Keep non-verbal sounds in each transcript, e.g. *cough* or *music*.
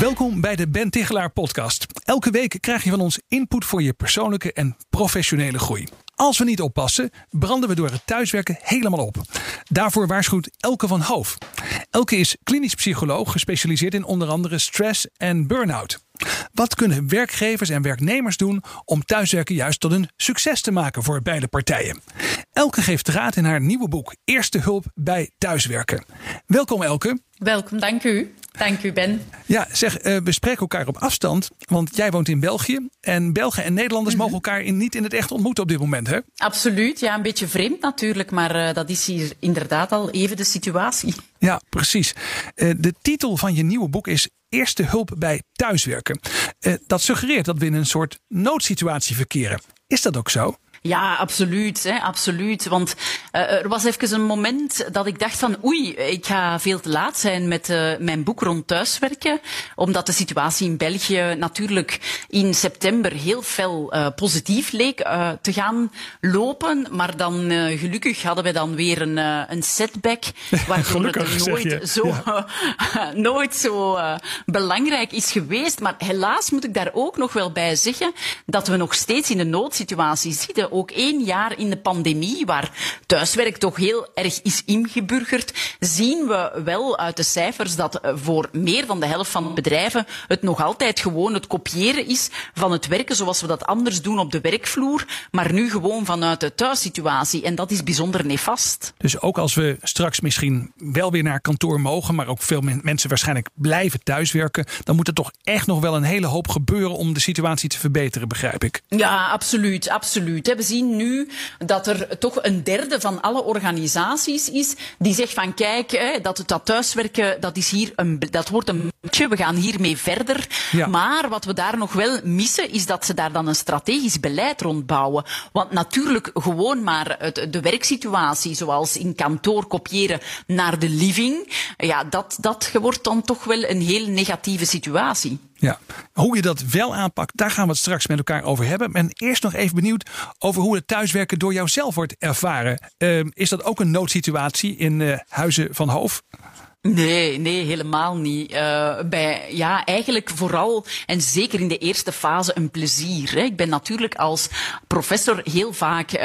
Welkom bij de Ben Tichelaar podcast. Elke week krijg je van ons input voor je persoonlijke en professionele groei. Als we niet oppassen, branden we door het thuiswerken helemaal op. Daarvoor waarschuwt Elke van Hoof. Elke is klinisch psycholoog, gespecialiseerd in onder andere stress en burn-out. Wat kunnen werkgevers en werknemers doen om thuiswerken juist tot een succes te maken voor beide partijen? Elke geeft raad in haar nieuwe boek Eerste hulp bij thuiswerken. Welkom Elke. Welkom, dank u. Dank u, Ben. Ja, zeg, uh, we spreken elkaar op afstand, want jij woont in België. En Belgen en Nederlanders mm -hmm. mogen elkaar in, niet in het echt ontmoeten op dit moment, hè? Absoluut, ja, een beetje vreemd natuurlijk, maar uh, dat is hier inderdaad al even de situatie. Ja, precies. Uh, de titel van je nieuwe boek is Eerste hulp bij thuiswerken. dat suggereert dat we in een soort noodsituatie verkeren. Is dat ook zo? Ja, absoluut. Hè, absoluut. Want er was even een moment dat ik dacht van oei, ik ga veel te laat zijn met uh, mijn boek rond thuiswerken. Omdat de situatie in België natuurlijk in september heel fel uh, positief leek te gaan lopen. Maar dan gelukkig hadden we dan weer een, een setback. *laughs* Waardoor het *laughs* nooit zo, ja. nooit zo belangrijk is geweest. Maar helaas moet ik daar ook nog wel bij zeggen dat we nog steeds in een noodsituatie zitten ook één jaar in de pandemie, waar thuiswerk toch heel erg is ingeburgerd, zien we wel uit de cijfers dat voor meer dan de helft van de bedrijven het nog altijd gewoon het kopiëren is van het werken zoals we dat anders doen op de werkvloer, maar nu gewoon vanuit de thuissituatie. En dat is bijzonder nefast. Dus ook als we straks misschien wel weer naar kantoor mogen, maar ook veel mensen waarschijnlijk blijven thuiswerken, dan moet er toch echt nog wel een hele hoop gebeuren om de situatie te verbeteren, begrijp ik. Ja, absoluut, absoluut. We zien nu dat er toch een derde van alle organisaties is die zegt van kijk, dat, dat thuiswerken, dat, is hier een, dat wordt een beetje, we gaan hiermee verder. Ja. Maar wat we daar nog wel missen, is dat ze daar dan een strategisch beleid rond bouwen. Want natuurlijk gewoon maar het, de werksituatie, zoals in kantoor kopiëren naar de living, ja, dat, dat wordt dan toch wel een heel negatieve situatie. Ja, hoe je dat wel aanpakt, daar gaan we het straks met elkaar over hebben. En eerst nog even benieuwd over hoe het thuiswerken door jouzelf wordt ervaren. Uh, is dat ook een noodsituatie in uh, Huizen van Hoof? Nee, nee, helemaal niet. Uh, bij, ja, eigenlijk vooral en zeker in de eerste fase een plezier. Hè. Ik ben natuurlijk als professor heel vaak uh,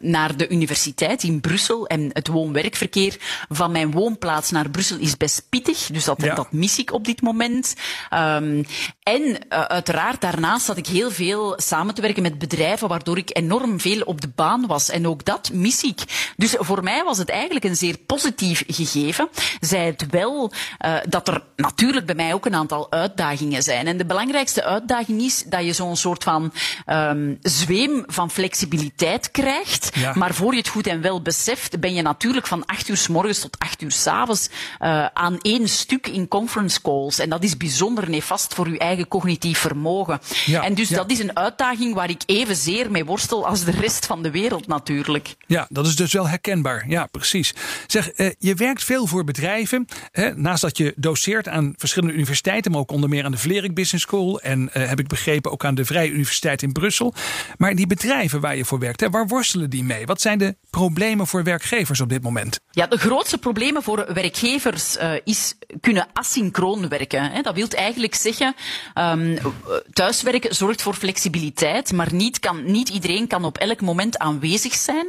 naar de universiteit in Brussel en het woon-werkverkeer van mijn woonplaats naar Brussel is best pittig. Dus dat, ja. dat mis ik op dit moment. Um, en uh, uiteraard daarnaast zat ik heel veel samen te werken met bedrijven waardoor ik enorm veel op de baan was. En ook dat mis ik. Dus voor mij was het eigenlijk een zeer positief gegeven. Zij wel uh, dat er natuurlijk bij mij ook een aantal uitdagingen zijn. En de belangrijkste uitdaging is dat je zo'n soort van um, zweem van flexibiliteit krijgt. Ja. Maar voor je het goed en wel beseft, ben je natuurlijk van acht uur s morgens tot acht uur s avonds uh, aan één stuk in conference calls. En dat is bijzonder nefast voor je eigen cognitief vermogen. Ja, en dus ja. dat is een uitdaging waar ik evenzeer mee worstel als de rest van de wereld natuurlijk. Ja, dat is dus wel herkenbaar. Ja, precies. Zeg, uh, je werkt veel voor bedrijven Hè, naast dat je doseert aan verschillende universiteiten, maar ook onder meer aan de Vlerik Business School en uh, heb ik begrepen ook aan de Vrije Universiteit in Brussel. Maar die bedrijven waar je voor werkt, hè, waar worstelen die mee? Wat zijn de problemen voor werkgevers op dit moment? Ja, de grootste problemen voor werkgevers uh, is kunnen asynchroon werken. Hè. Dat wil eigenlijk zeggen, um, thuiswerken zorgt voor flexibiliteit, maar niet, kan, niet iedereen kan op elk moment aanwezig zijn.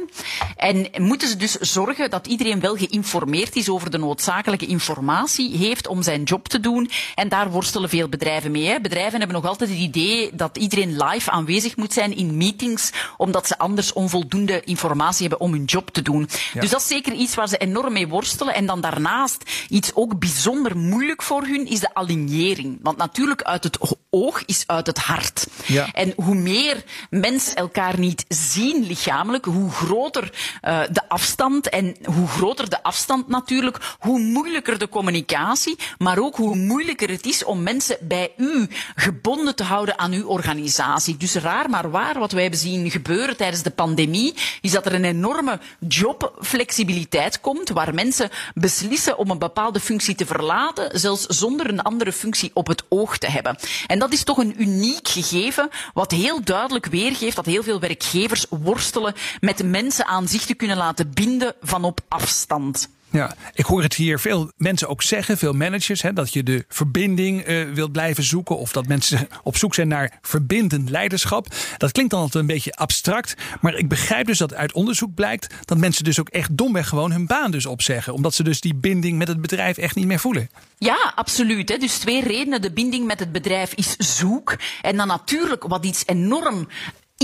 En moeten ze dus zorgen dat iedereen wel geïnformeerd is over de noodzakelijke informatie heeft om zijn job te doen. En daar worstelen veel bedrijven mee. Hè. Bedrijven hebben nog altijd het idee dat iedereen live aanwezig moet zijn in meetings, omdat ze anders onvoldoende informatie hebben om hun job te doen. Ja. Dus dat is zeker iets waar ze enorm mee worstelen. En dan daarnaast iets ook bijzonder moeilijk voor hun is de alignering. Want natuurlijk uit het oog is uit het hart. Ja. En hoe meer mensen elkaar niet zien lichamelijk, hoe groter uh, de afstand. En hoe groter de afstand natuurlijk, hoe moeilijker de communicatie, maar ook hoe moeilijker het is om mensen bij u gebonden te houden aan uw organisatie. Dus raar maar waar, wat wij hebben zien gebeuren tijdens de pandemie, is dat er een enorme jobflexibiliteit komt, waar mensen beslissen om een bepaalde functie te verlaten, zelfs zonder een andere functie op het oog te hebben. En dat is toch een uniek gegeven, wat heel duidelijk weergeeft dat heel veel werkgevers worstelen met mensen aan zich te kunnen laten binden van op afstand. Ja, ik hoor het hier veel mensen ook zeggen, veel managers, hè, dat je de verbinding uh, wilt blijven zoeken of dat mensen *laughs* op zoek zijn naar verbindend leiderschap. Dat klinkt dan altijd een beetje abstract, maar ik begrijp dus dat uit onderzoek blijkt dat mensen dus ook echt domweg gewoon hun baan dus opzeggen, omdat ze dus die binding met het bedrijf echt niet meer voelen. Ja, absoluut. Hè. Dus twee redenen. De binding met het bedrijf is zoek. En dan natuurlijk wat iets enorm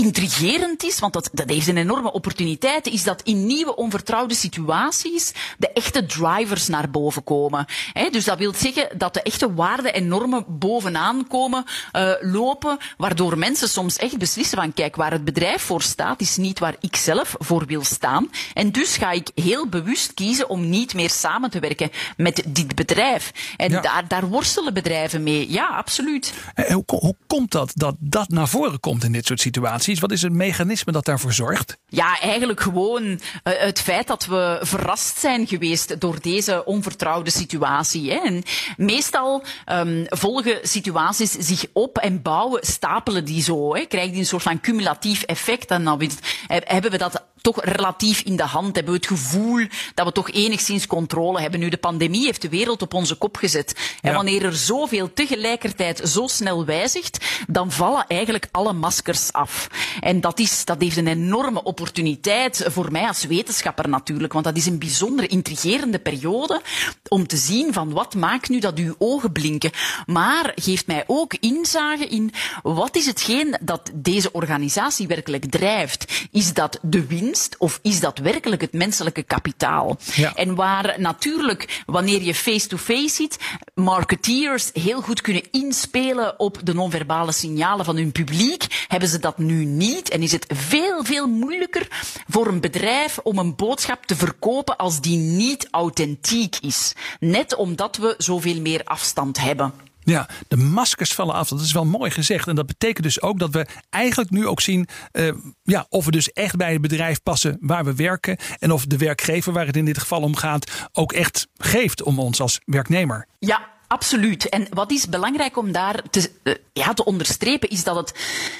intrigerend is, want dat, dat heeft een enorme opportuniteit, is dat in nieuwe onvertrouwde situaties de echte drivers naar boven komen. He, dus dat wil zeggen dat de echte waarden en normen bovenaan komen uh, lopen, waardoor mensen soms echt beslissen van kijk, waar het bedrijf voor staat, is niet waar ik zelf voor wil staan. En dus ga ik heel bewust kiezen om niet meer samen te werken met dit bedrijf. En ja. daar, daar worstelen bedrijven mee. Ja, absoluut. hoe, hoe komt dat dat dat naar voren komt in dit soort situaties? Wat is het mechanisme dat daarvoor zorgt? Ja, eigenlijk gewoon uh, het feit dat we verrast zijn geweest door deze onvertrouwde situatie. En meestal um, volgen situaties zich op en bouwen, stapelen die zo. Hè. Je een soort van cumulatief effect. En dan hebben we dat toch relatief in de hand. Hebben we het gevoel dat we toch enigszins controle hebben. Nu, de pandemie heeft de wereld op onze kop gezet. Ja. En wanneer er zoveel tegelijkertijd zo snel wijzigt, dan vallen eigenlijk alle maskers af. En dat, is, dat heeft een enorme opportuniteit voor mij als wetenschapper natuurlijk. Want dat is een bijzonder intrigerende periode om te zien van wat maakt nu dat uw ogen blinken. Maar geeft mij ook inzage in wat is hetgeen dat deze organisatie werkelijk drijft. Is dat de winst? Of is dat werkelijk het menselijke kapitaal? Ja. En waar natuurlijk, wanneer je face-to-face ziet, marketeers heel goed kunnen inspelen op de non-verbale signalen van hun publiek, hebben ze dat nu niet en is het veel, veel moeilijker voor een bedrijf om een boodschap te verkopen als die niet authentiek is. Net omdat we zoveel meer afstand hebben. Ja, de maskers vallen af. Dat is wel mooi gezegd. En dat betekent dus ook dat we eigenlijk nu ook zien uh, ja, of we dus echt bij het bedrijf passen waar we werken. En of de werkgever, waar het in dit geval om gaat, ook echt geeft om ons als werknemer. Ja, Absoluut. En wat is belangrijk om daar te, uh, ja, te onderstrepen, is dat het,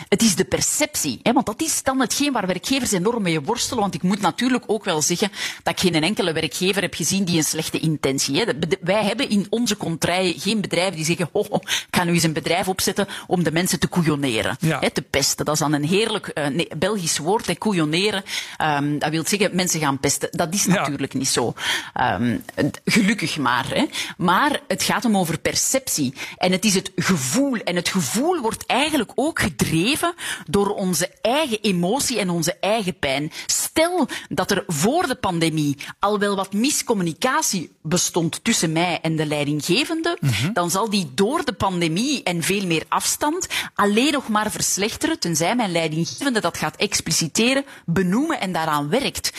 het is de perceptie. Hè? Want dat is dan hetgeen waar werkgevers enorm mee worstelen. Want ik moet natuurlijk ook wel zeggen dat ik geen enkele werkgever heb gezien die een slechte intentie heeft. Wij hebben in onze contraien geen bedrijven die zeggen, oh, oh, ik ga nu eens een bedrijf opzetten om de mensen te couilloneren. Ja. Hè, te pesten. Dat is dan een heerlijk uh, nee, Belgisch woord, hè, couilloneren. Um, dat wil zeggen, mensen gaan pesten. Dat is natuurlijk ja. niet zo. Um, gelukkig maar. Hè. Maar het gaat om over perceptie. En het is het gevoel. En het gevoel wordt eigenlijk ook gedreven door onze eigen emotie en onze eigen pijn. Stel dat er voor de pandemie al wel wat miscommunicatie bestond tussen mij en de leidinggevende, mm -hmm. dan zal die door de pandemie en veel meer afstand alleen nog maar verslechteren, tenzij mijn leidinggevende dat gaat expliciteren, benoemen en daaraan werkt.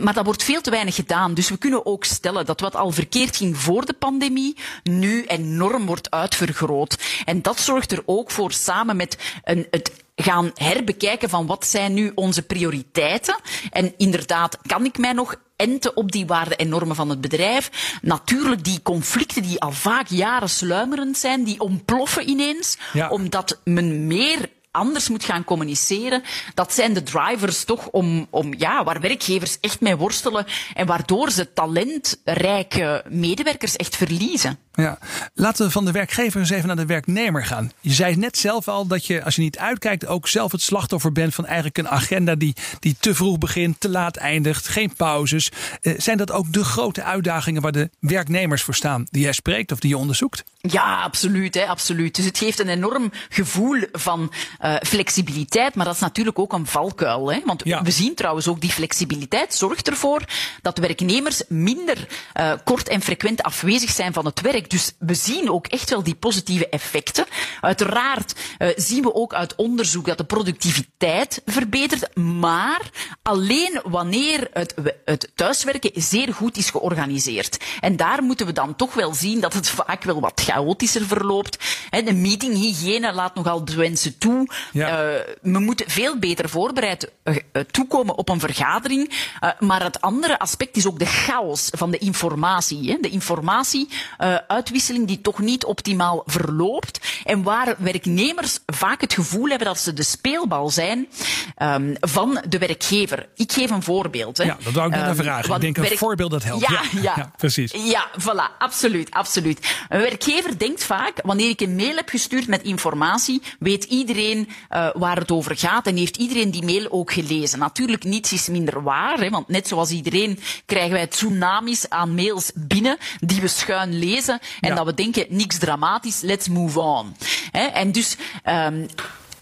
Maar dat wordt veel te weinig gedaan. Dus we kunnen ook stellen dat wat al verkeerd ging voor de pandemie, nu enorm wordt uitvergroot. En dat zorgt er ook voor, samen met een, het gaan herbekijken van wat zijn nu onze prioriteiten. En inderdaad, kan ik mij nog enten op die waarden en normen van het bedrijf. Natuurlijk die conflicten die al vaak jaren sluimerend zijn, die ontploffen ineens, ja. omdat men meer anders moet gaan communiceren. Dat zijn de drivers toch om, om ja, waar werkgevers echt mee worstelen en waardoor ze talentrijke medewerkers echt verliezen. Ja, laten we van de werkgever eens even naar de werknemer gaan. Je zei net zelf al dat je, als je niet uitkijkt, ook zelf het slachtoffer bent van eigenlijk een agenda die, die te vroeg begint, te laat eindigt, geen pauzes. Uh, zijn dat ook de grote uitdagingen waar de werknemers voor staan, die jij spreekt of die je onderzoekt? Ja, absoluut, hè, absoluut. Dus het geeft een enorm gevoel van uh, flexibiliteit, maar dat is natuurlijk ook een valkuil. Hè? Want ja. we zien trouwens ook die flexibiliteit zorgt ervoor dat werknemers minder uh, kort en frequent afwezig zijn van het werk. Dus we zien ook echt wel die positieve effecten. Uiteraard uh, zien we ook uit onderzoek dat de productiviteit verbetert, maar alleen wanneer het, het thuiswerken zeer goed is georganiseerd. En daar moeten we dan toch wel zien dat het vaak wel wat chaotischer verloopt. De meetinghygiëne laat nogal de wensen toe. Ja. Uh, we moeten veel beter voorbereid uh, toekomen op een vergadering. Uh, maar het andere aspect is ook de chaos van de informatie. De informatieuitwisseling die toch niet optimaal verloopt. En waar werknemers vaak het gevoel hebben dat ze de speelbal zijn um, van de werkgever. Ik geef een voorbeeld. Hè. Ja, dat wou ik net um, vragen. Ik denk een voorbeeld dat helpt. Ja, ja, ja, precies. Ja, voilà, absoluut, absoluut. Een werkgever denkt vaak, wanneer ik een mail heb gestuurd met informatie, weet iedereen uh, waar het over gaat en heeft iedereen die mail ook gelezen. Natuurlijk, niets is minder waar, hè, want net zoals iedereen krijgen wij tsunamis aan mails binnen die we schuin lezen en ja. dat we denken, niks dramatisch, let's move on. En dus... Um,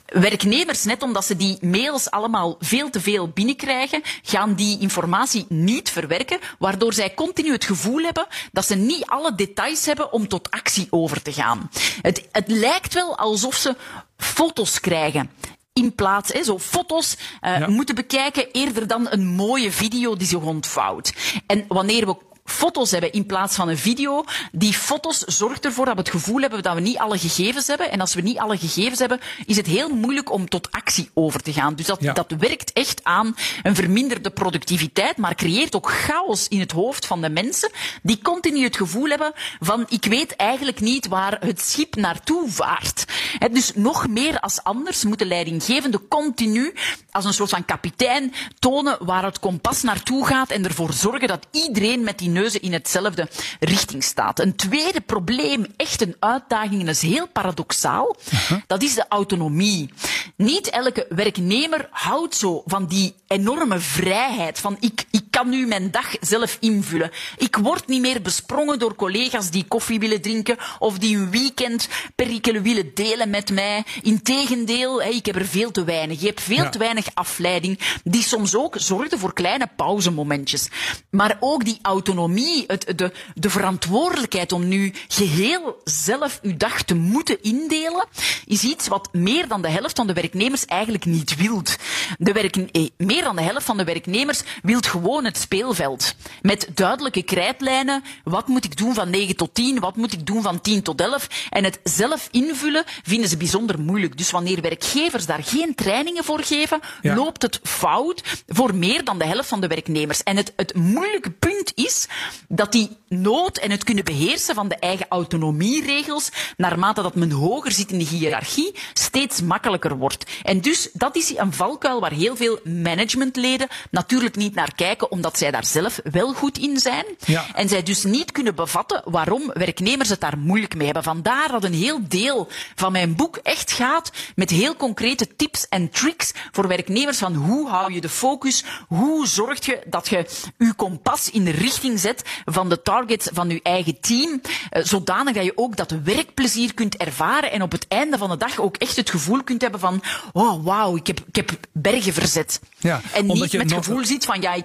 werknemers, net omdat ze die mails allemaal veel te veel binnenkrijgen, gaan die informatie niet verwerken, waardoor zij continu het gevoel hebben dat ze niet alle details hebben om tot actie over te gaan. Het, het lijkt wel alsof ze foto's krijgen in plaats, hè, zo foto's uh, ja. moeten bekijken eerder dan een mooie video die zich ontvouwt. En wanneer we foto's hebben in plaats van een video. Die foto's zorgt ervoor dat we het gevoel hebben dat we niet alle gegevens hebben. En als we niet alle gegevens hebben, is het heel moeilijk om tot actie over te gaan. Dus dat, ja. dat werkt echt aan een verminderde productiviteit, maar creëert ook chaos in het hoofd van de mensen die continu het gevoel hebben van ik weet eigenlijk niet waar het schip naartoe vaart. He, dus nog meer als anders moeten leidinggevende continu als een soort van kapitein tonen waar het kompas naartoe gaat en ervoor zorgen dat iedereen met die neuzen in hetzelfde richting staat. Een tweede probleem, echt een uitdaging, en dat is heel paradoxaal, uh-huh. dat is de autonomie. Niet elke werknemer houdt zo van die enorme vrijheid, van ik, ik kan nu mijn dag zelf invullen. Ik word niet meer besprongen door collega's die koffie willen drinken of die een weekend perikelen willen delen met mij. Integendeel, ik heb er veel te weinig. Je hebt veel ja. te weinig afleiding, die soms ook zorgde voor kleine pauzemomentjes. Maar ook die autonomie, het, de, de verantwoordelijkheid om nu geheel zelf uw dag te moeten indelen, is iets wat meer dan de helft van de werknemers eigenlijk niet wilt. De eh, meer dan de helft van de werknemers wilt gewoon het speelveld. Met duidelijke krijtlijnen. Wat moet ik doen van 9 tot 10? Wat moet ik doen van 10 tot 11? En het zelf invullen vinden ze bijzonder moeilijk. Dus wanneer werkgevers daar geen trainingen voor geven, ja. loopt het fout voor meer dan de helft van de werknemers. En het, het moeilijke punt is dat die nood en het kunnen beheersen van de eigen autonomieregels, naarmate dat men hoger zit in de hiërarchie, steeds makkelijker wordt. En dus dat is een valkuil waar heel veel managementleden natuurlijk niet naar kijken, omdat zij daar zelf wel goed in zijn. Ja. En zij dus niet kunnen bevatten waarom werknemers het daar moeilijk mee hebben. Vandaar dat een heel deel van mijn boek echt gaat met heel concrete tips en tricks voor werknemers van hoe hou je de focus, hoe zorg je dat je je kompas in de richting van de targets van je eigen team, zodanig dat je ook dat werkplezier kunt ervaren en op het einde van de dag ook echt het gevoel kunt hebben van, oh wauw, ik heb, ik heb bergen verzet. Ja, en niet met het nog... gevoel ziet van, ja, ik,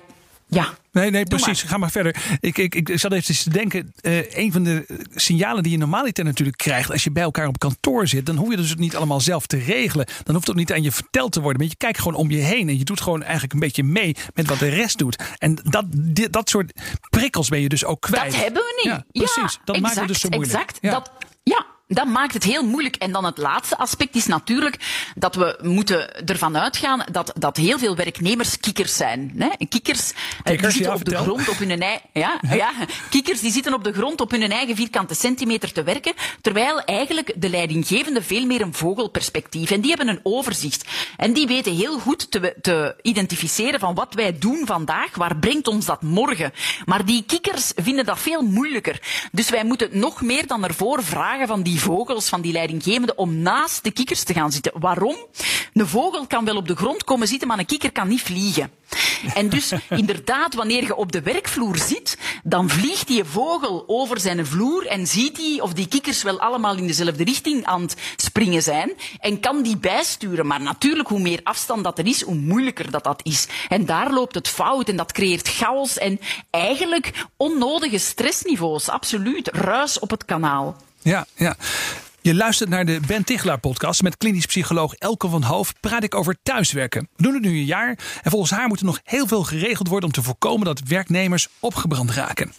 ja. Nee, nee, precies. Maar. Ga maar verder. Ik, ik, ik zat even te denken. Uh, een van de signalen die je normaliter natuurlijk krijgt. als je bij elkaar op kantoor zit. dan hoef je dus niet allemaal zelf te regelen. Dan hoeft het ook niet aan je verteld te worden. Maar je kijkt gewoon om je heen. en je doet gewoon eigenlijk een beetje mee met wat de rest doet. En dat, dat soort prikkels ben je dus ook kwijt. Dat hebben we niet. Ja, precies. Ja, dat exact, maakt het dus zo moeilijk. Exact. Ja. Dat, dat maakt het heel moeilijk. En dan het laatste aspect is natuurlijk dat we moeten ervan uitgaan dat, dat heel veel werknemers kikkers zijn. Hè? Kikkers, kikkers die zitten ja, op de grond op hun eigen... Ja, *laughs* ja. ja, kikkers die zitten op de grond op hun eigen vierkante centimeter te werken, terwijl eigenlijk de leidinggevende veel meer een vogelperspectief. En die hebben een overzicht. En die weten heel goed te, te identificeren van wat wij doen vandaag, waar brengt ons dat morgen. Maar die kikkers vinden dat veel moeilijker. Dus wij moeten nog meer dan ervoor vragen van die vogels, van die leidinggevende, om naast de kikkers te gaan zitten. Waarom? Een vogel kan wel op de grond komen zitten, maar een kikker kan niet vliegen. En dus *laughs* inderdaad, wanneer je op de werkvloer zit, dan vliegt die vogel over zijn vloer en ziet hij of die kikkers wel allemaal in dezelfde richting aan het springen zijn en kan die bijsturen. Maar natuurlijk, hoe meer afstand dat er is, hoe moeilijker dat dat is. En daar loopt het fout en dat creëert chaos en eigenlijk onnodige stressniveaus. Absoluut. Ruis op het kanaal. Ja, ja. Je luistert naar de Ben Tichelaar podcast met klinisch psycholoog Elke van Hoof. Praat ik over thuiswerken. We doen het nu een jaar en volgens haar moet er nog heel veel geregeld worden om te voorkomen dat werknemers opgebrand raken.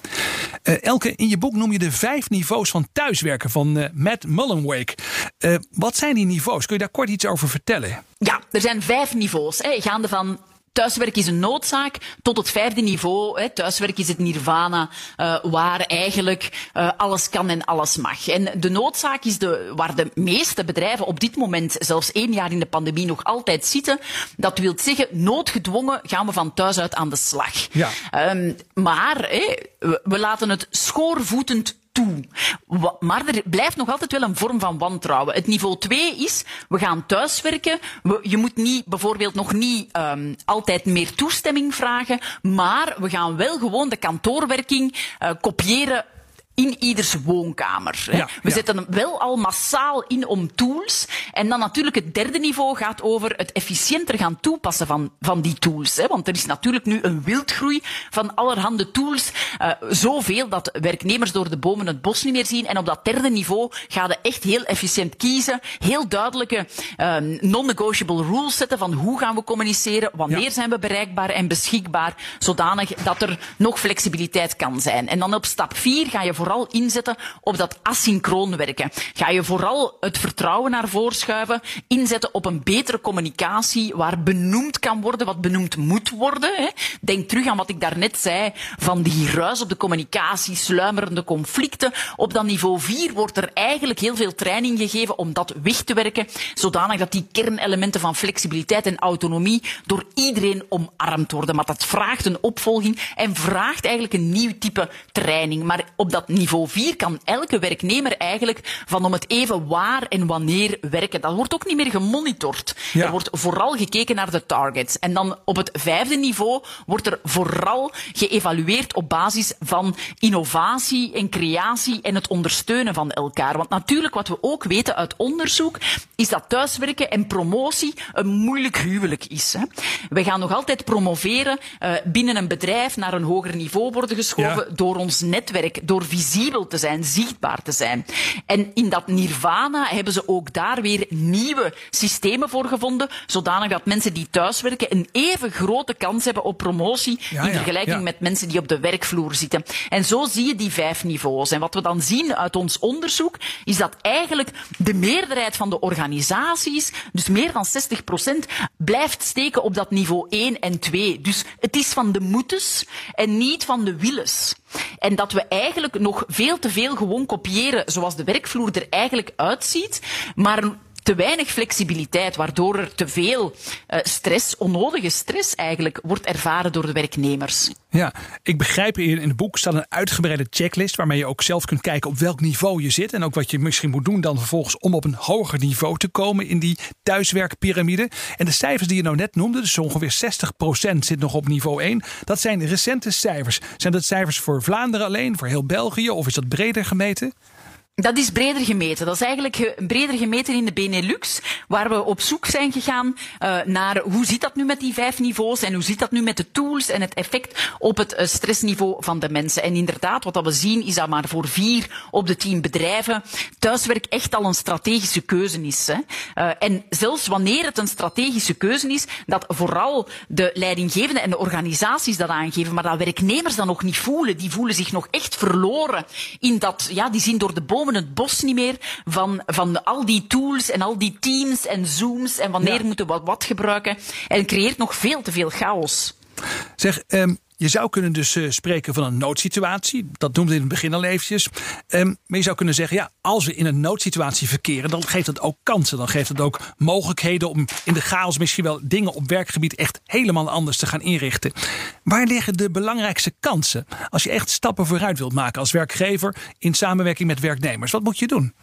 Uh, Elke, in je boek noem je de vijf niveaus van thuiswerken van uh, Matt Mullenweg. Uh, wat zijn die niveaus? Kun je daar kort iets over vertellen? Ja, er zijn vijf niveaus. Hè, gaande van Thuiswerk is een noodzaak tot het vijfde niveau. Hè. Thuiswerk is het nirvana, uh, waar eigenlijk uh, alles kan en alles mag. En de noodzaak is de, waar de meeste bedrijven op dit moment, zelfs één jaar in de pandemie, nog altijd zitten. Dat wil zeggen, noodgedwongen gaan we van thuis uit aan de slag. Ja. Um, maar hè, we, we laten het schoorvoetend Maar er blijft nog altijd wel een vorm van wantrouwen. Het niveau 2 is, we gaan thuiswerken. We, je moet niet, bijvoorbeeld nog niet um, altijd meer toestemming vragen, maar we gaan wel gewoon de kantoorwerking uh, kopiëren in ieders woonkamer. Ja, we ja. zetten hem wel al massaal in om tools. En dan natuurlijk het derde niveau gaat over het efficiënter gaan toepassen van, van die tools. Hè. Want er is natuurlijk nu een wildgroei van allerhande tools. Uh, zoveel dat werknemers door de bomen het bos niet meer zien. En op dat derde niveau gaan we echt heel efficiënt kiezen. Heel duidelijke uh, non-negotiable rules zetten van hoe gaan we communiceren, wanneer ja. zijn we bereikbaar en beschikbaar, zodanig dat er nog flexibiliteit kan zijn. En dan op stap 4 ga je vooral inzetten op dat asynchroon werken. Ga je vooral het vertrouwen naar voren schuiven, inzetten op een betere communicatie waar benoemd kan worden wat benoemd moet worden. Hè. Denk terug aan wat ik daarnet zei van die ruis op de communicatie, sluimerende conflicten. Op dat niveau 4 wordt er eigenlijk heel veel training gegeven om dat weg te werken, zodanig dat die kernelementen van flexibiliteit en autonomie door iedereen omarmd worden. Maar dat vraagt een opvolging en vraagt eigenlijk een nieuw type training. Maar op dat niveau 4 kan elke werknemer eigenlijk van om het even waar en wanneer werken. Dat wordt ook niet meer gemonitord. Ja. Er wordt vooral gekeken naar de targets. En dan op het vijfde niveau wordt er vooral geëvalueerd op basis van innovatie en creatie en het ondersteunen van elkaar. Want natuurlijk, wat we ook weten uit onderzoek, is dat thuiswerken en promotie een moeilijk huwelijk is. Hè. We gaan nog altijd promoveren uh, binnen een bedrijf naar een hoger niveau worden geschoven ja. door ons netwerk, door visibel te zijn, zichtbaar te zijn. En in dat nirvana hebben ze ook daar weer nieuwe systemen voor gevonden, zodanig dat mensen die thuiswerken een even grote kans hebben op promotie ja, in vergelijking ja, met mensen die op de werkvloer zitten. En zo zie je die vijf niveaus. En wat we dan zien uit ons onderzoek, is dat eigenlijk de meerderheid van de organisaties, dus meer dan 60 procent, blijft steken op dat niveau 1 en 2. Dus het is van de moetes en niet van de willens. En dat we eigenlijk nog veel te veel gewoon kopiëren zoals de werkvloer er eigenlijk uitziet, maar te weinig flexibiliteit, waardoor er te veel uh, stress, onnodige stress eigenlijk, wordt ervaren door de werknemers. Ja, ik begrijp hier in het boek staat een uitgebreide checklist waarmee je ook zelf kunt kijken op welk niveau je zit en ook wat je misschien moet doen dan vervolgens om op een hoger niveau te komen in die thuiswerkpyramide. En de cijfers die je nou net noemde, dus ongeveer 60% zit nog op niveau 1, dat zijn recente cijfers. Zijn dat cijfers voor Vlaanderen alleen, voor heel België of is dat breder gemeten? Dat is breder gemeten. Dat is eigenlijk breder gemeten in de Benelux, waar we op zoek zijn gegaan uh, naar hoe zit dat nu met die vijf niveaus en hoe zit dat nu met de tools en het effect op het uh, stressniveau van de mensen. En inderdaad, wat dat we zien is dat maar voor vier op de tien bedrijven thuiswerk echt al een strategische keuze is. Hè. Uh, en zelfs wanneer het een strategische keuze is, dat vooral de leidinggevenden en de organisaties dat aangeven, maar dat werknemers dat nog niet voelen. Die voelen zich nog echt verloren in dat, ja, die zien door de bomen het bos niet meer van, van al die tools en al die teams en zooms en wanneer ja. moeten we wat, wat gebruiken. En creëert nog veel te veel chaos. Zeg, um, je zou kunnen dus uh, spreken van een noodsituatie. Dat noemde in het begin al eventjes. Um, maar je zou kunnen zeggen, ja, als we in een noodsituatie verkeren, dan geeft dat ook kansen. Dan geeft het ook mogelijkheden om in de chaos misschien wel dingen op werkgebied echt helemaal anders te gaan inrichten. Waar liggen de belangrijkste kansen als je echt stappen vooruit wilt maken als werkgever in samenwerking met werknemers? Wat moet je doen?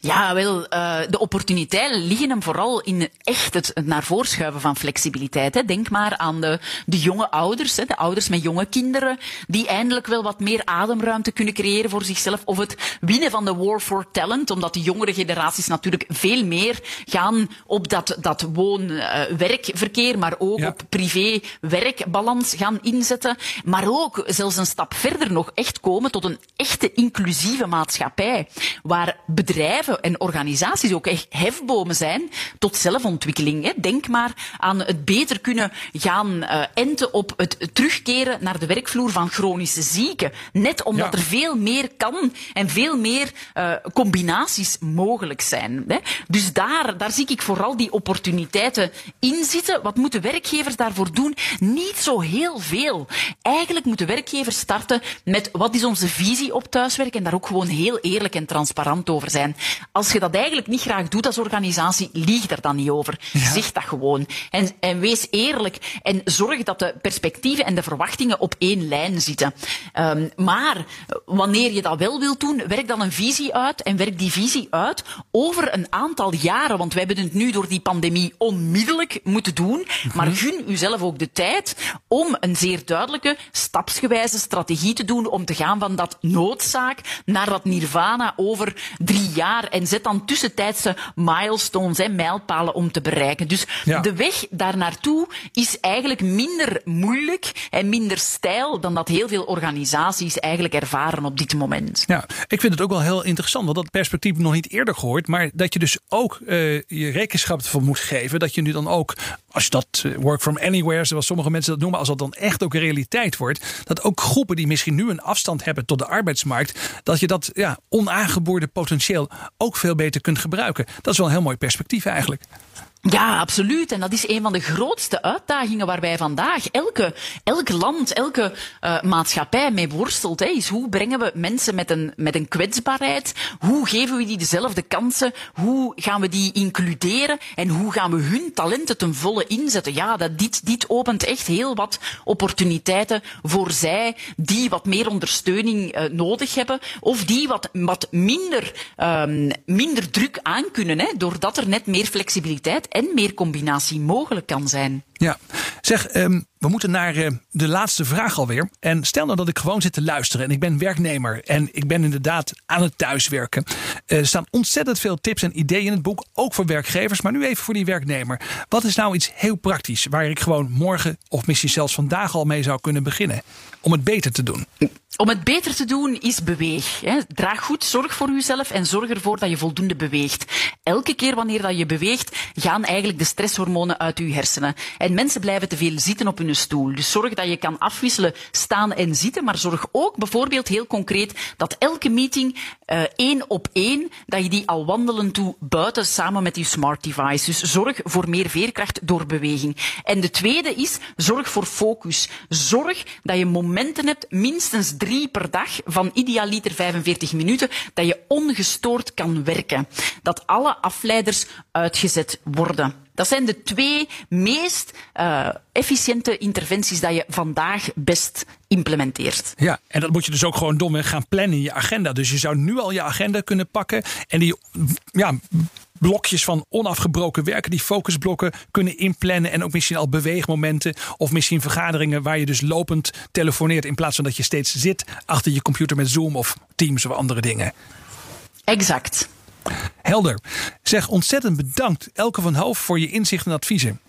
Ja, wel, uh, de opportuniteiten liggen hem vooral in echt het, naar voren schuiven van flexibiliteit. Hè. Denk maar aan de, de jonge ouders, hè, de ouders met jonge kinderen, die eindelijk wel wat meer ademruimte kunnen creëren voor zichzelf. Of het winnen van de war for talent, omdat de jongere generaties natuurlijk veel meer gaan op dat, dat woon-werkverkeer, uh, maar ook ja. op privé-werkbalans gaan inzetten. Maar ook zelfs een stap verder nog echt komen tot een echte inclusieve maatschappij, waar bedrijven en organisaties ook echt hefbomen zijn tot zelfontwikkeling. Hè. Denk maar aan het beter kunnen gaan uh, enten op het terugkeren naar de werkvloer van chronische zieken. Net omdat ja. er veel meer kan en veel meer uh, combinaties mogelijk zijn. Hè. Dus daar, daar zie ik vooral die opportuniteiten in zitten. Wat moeten werkgevers daarvoor doen? Niet zo heel veel. Eigenlijk moeten werkgevers starten met wat is onze visie op thuiswerken en daar ook gewoon heel eerlijk en transparant over zijn. Als je dat eigenlijk niet graag doet als organisatie, lieg er dan niet over. Ja. Zeg dat gewoon. En, en wees eerlijk. En zorg dat de perspectieven en de verwachtingen op één lijn zitten. Um, maar wanneer je dat wel wilt doen, werk dan een visie uit. En werk die visie uit over een aantal jaren. Want wij hebben het nu door die pandemie onmiddellijk moeten doen. Maar gun uzelf ook de tijd om een zeer duidelijke, stapsgewijze strategie te doen. Om te gaan van dat noodzaak naar dat nirvana over drie jaar en zet dan tussentijdse milestones, hè, mijlpalen om te bereiken. Dus ja. de weg daar naartoe is eigenlijk minder moeilijk en minder stijl dan dat heel veel organisaties eigenlijk ervaren op dit moment. Ja, ik vind het ook wel heel interessant, want dat perspectief nog niet eerder gehoord, maar dat je dus ook uh, je rekenschap ervan moet geven, dat je nu dan ook, als je dat uh, work from anywhere, zoals sommige mensen dat noemen, als dat dan echt ook realiteit wordt, dat ook groepen die misschien nu een afstand hebben tot de arbeidsmarkt, dat je dat ja, onaangeboorde potentieel ook veel beter kunt gebruiken. Dat is wel een heel mooi perspectief eigenlijk. Ja, absoluut. En dat is een van de grootste uitdagingen waar wij vandaag elke, elk land, elke uh, maatschappij mee worstelt. Hè, is hoe brengen we mensen met een, met een kwetsbaarheid? Hoe geven we die dezelfde kansen? Hoe gaan we die includeren? En hoe gaan we hun talenten ten volle inzetten? Ja, dat, dit, dit opent echt heel wat opportuniteiten voor zij die wat meer ondersteuning uh, nodig hebben. Of die wat, wat minder, um, minder druk aankunnen. Hè, doordat er net meer flexibiliteit en meer combinatie mogelijk kan zijn. Ja, zeg, um, we moeten naar uh, de laatste vraag alweer. En stel nou dat ik gewoon zit te luisteren en ik ben werknemer en ik ben inderdaad aan het thuiswerken. Uh, er staan ontzettend veel tips en ideeën in het boek, ook voor werkgevers, maar nu even voor die werknemer. Wat is nou iets heel praktisch waar ik gewoon morgen of misschien zelfs vandaag al mee zou kunnen beginnen om het beter te doen? Om het beter te doen is beweeg. Hè. Draag goed zorg voor jezelf en zorg ervoor dat je voldoende beweegt. Elke keer wanneer dat je beweegt, gaan eigenlijk de stresshormonen uit je hersenen. En mensen blijven te veel zitten op hun Dus zorg dat je kan afwisselen staan en zitten. Maar zorg ook bijvoorbeeld heel concreet dat elke meeting uh, één op één, dat je die al wandelen toe buiten samen met je smart device. Dus zorg voor meer veerkracht door beweging. En de tweede is, zorg voor focus. Zorg dat je momenten hebt, minstens drie per dag, van idealiter 45 minuten, dat je ongestoord kan werken. Dat alle afleiders uitgezet worden. Dat zijn de twee meest uh, efficiënte interventies dat je vandaag best implementeert. Ja, en dat moet je dus ook gewoon domweg gaan plannen in je agenda. Dus je zou nu al je agenda kunnen pakken en die ja, blokjes van onafgebroken werken, die focusblokken kunnen inplannen. En ook misschien al beweegmomenten of misschien vergaderingen waar je dus lopend telefoneert. In plaats van dat je steeds zit achter je computer met Zoom of Teams of andere dingen. Exact. Helder. Zeg ontzettend bedankt Elke van Hoof voor je inzicht en adviezen.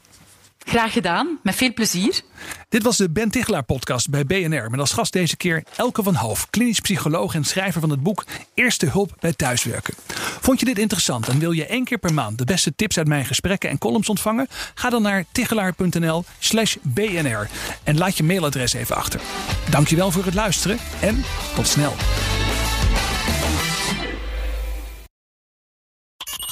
Graag gedaan, met veel plezier. Dit was de Ben Tichelaar podcast bij BNR. Met als gast deze keer Elke van Hoof, klinisch psycholoog en schrijver van het boek Eerste Hulp bij Thuiswerken. Vond je dit interessant en wil je één keer per maand de beste tips uit mijn gesprekken en columns ontvangen? Ga dan naar tichelaar.nl slash BNR en laat je mailadres even achter. Dankjewel voor het luisteren en tot snel.